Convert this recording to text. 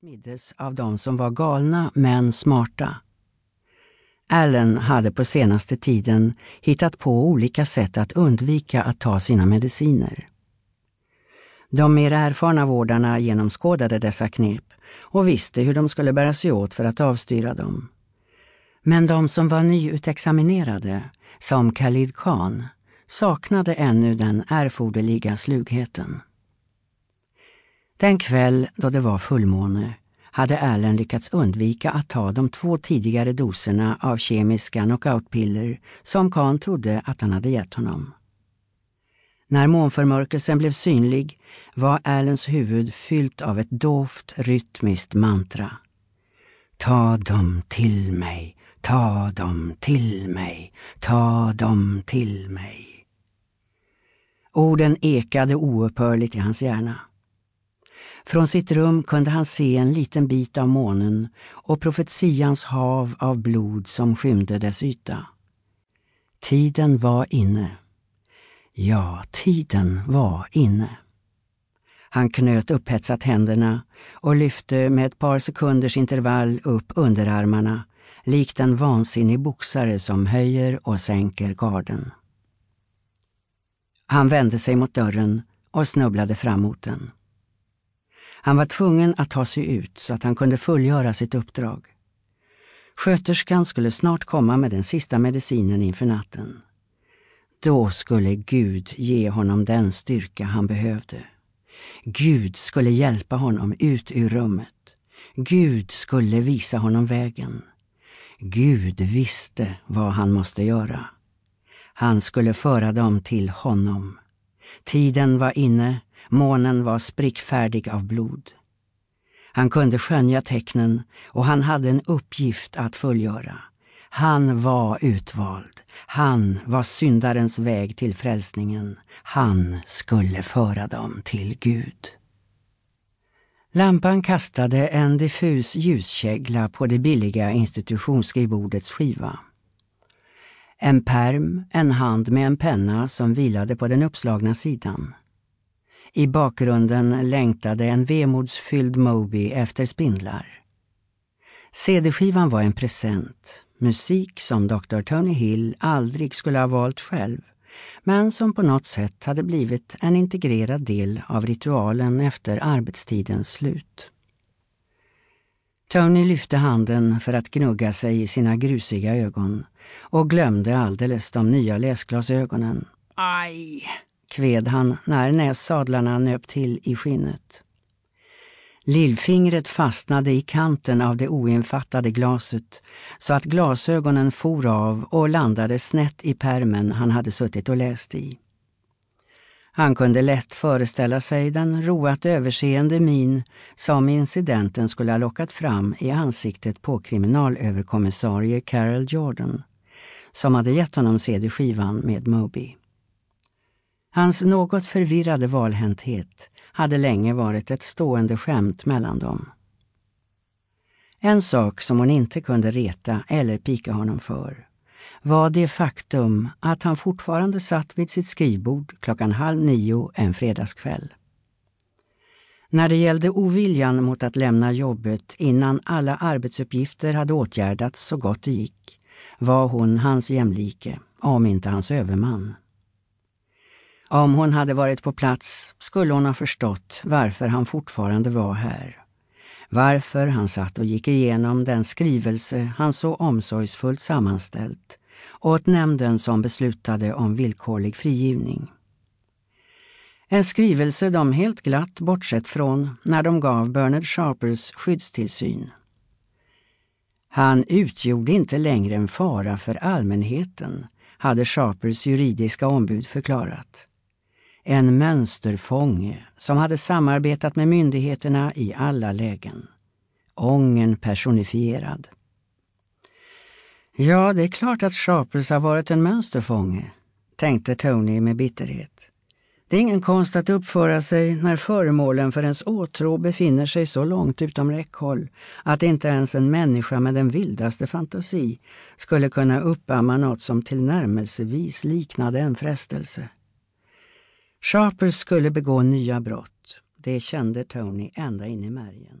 smiddes av de som var galna men smarta. Allen hade på senaste tiden hittat på olika sätt att undvika att ta sina mediciner. De mer erfarna vårdarna genomskådade dessa knep och visste hur de skulle bära sig åt för att avstyra dem. Men de som var nyutexaminerade, som Khalid Khan, saknade ännu den erforderliga slugheten. Den kväll då det var fullmåne hade Allen lyckats undvika att ta de två tidigare doserna av kemiska knockoutpiller som Kahn trodde att han hade gett honom. När månförmörkelsen blev synlig var Allens huvud fyllt av ett dovt rytmiskt mantra. Ta dem till mig, ta dem till mig, ta dem till mig. Orden ekade oupphörligt i hans hjärna. Från sitt rum kunde han se en liten bit av månen och profetians hav av blod som skymde dess yta. Tiden var inne. Ja, tiden var inne. Han knöt upphetsat händerna och lyfte med ett par sekunders intervall upp underarmarna likt en vansinnig boxare som höjer och sänker garden. Han vände sig mot dörren och snubblade fram mot den. Han var tvungen att ta sig ut så att han kunde fullgöra sitt uppdrag. Sköterskan skulle snart komma med den sista medicinen inför natten. Då skulle Gud ge honom den styrka han behövde. Gud skulle hjälpa honom ut ur rummet. Gud skulle visa honom vägen. Gud visste vad han måste göra. Han skulle föra dem till honom. Tiden var inne Månen var sprickfärdig av blod. Han kunde skönja tecknen och han hade en uppgift att fullgöra. Han var utvald. Han var syndarens väg till frälsningen. Han skulle föra dem till Gud. Lampan kastade en diffus ljuskägla på det billiga institutionsskrivbordets skiva. En perm, en hand med en penna som vilade på den uppslagna sidan. I bakgrunden längtade en vemodsfylld Moby efter spindlar. CD-skivan var en present, musik som Dr. Tony Hill aldrig skulle ha valt själv, men som på något sätt hade blivit en integrerad del av ritualen efter arbetstidens slut. Tony lyfte handen för att gnugga sig i sina grusiga ögon och glömde alldeles de nya läsglasögonen. Aj! Kved han när nässadlarna nöp till i skinnet. Lillfingret fastnade i kanten av det oinfattade glaset så att glasögonen for av och landade snett i permen han hade suttit och läst i. Han kunde lätt föreställa sig den roat överseende min som incidenten skulle ha lockat fram i ansiktet på kriminalöverkommissarie Carol Jordan, som hade gett honom CD-skivan med Moby. Hans något förvirrade valhänthet hade länge varit ett stående skämt mellan dem. En sak som hon inte kunde reta eller pika honom för var det faktum att han fortfarande satt vid sitt skrivbord klockan halv nio en fredagskväll. När det gällde oviljan mot att lämna jobbet innan alla arbetsuppgifter hade åtgärdats så gott det gick var hon hans jämlike, om inte hans överman. Om hon hade varit på plats skulle hon ha förstått varför han fortfarande var här. Varför han satt och gick igenom den skrivelse han så omsorgsfullt sammanställt åt nämnden som beslutade om villkorlig frigivning. En skrivelse de helt glatt bortsett från när de gav Bernard Sharpers skyddstillsyn. Han utgjorde inte längre en fara för allmänheten, hade Sharpers juridiska ombud förklarat. En mönsterfånge som hade samarbetat med myndigheterna i alla lägen. Ången personifierad. Ja, det är klart att Sharples har varit en mönsterfånge, tänkte Tony med bitterhet. Det är ingen konst att uppföra sig när föremålen för ens åtrå befinner sig så långt utom räckhåll att inte ens en människa med den vildaste fantasi skulle kunna uppamma något som tillnärmelsevis liknade en frestelse. Sharper skulle begå nya brott. Det kände Tony ända in i märgen.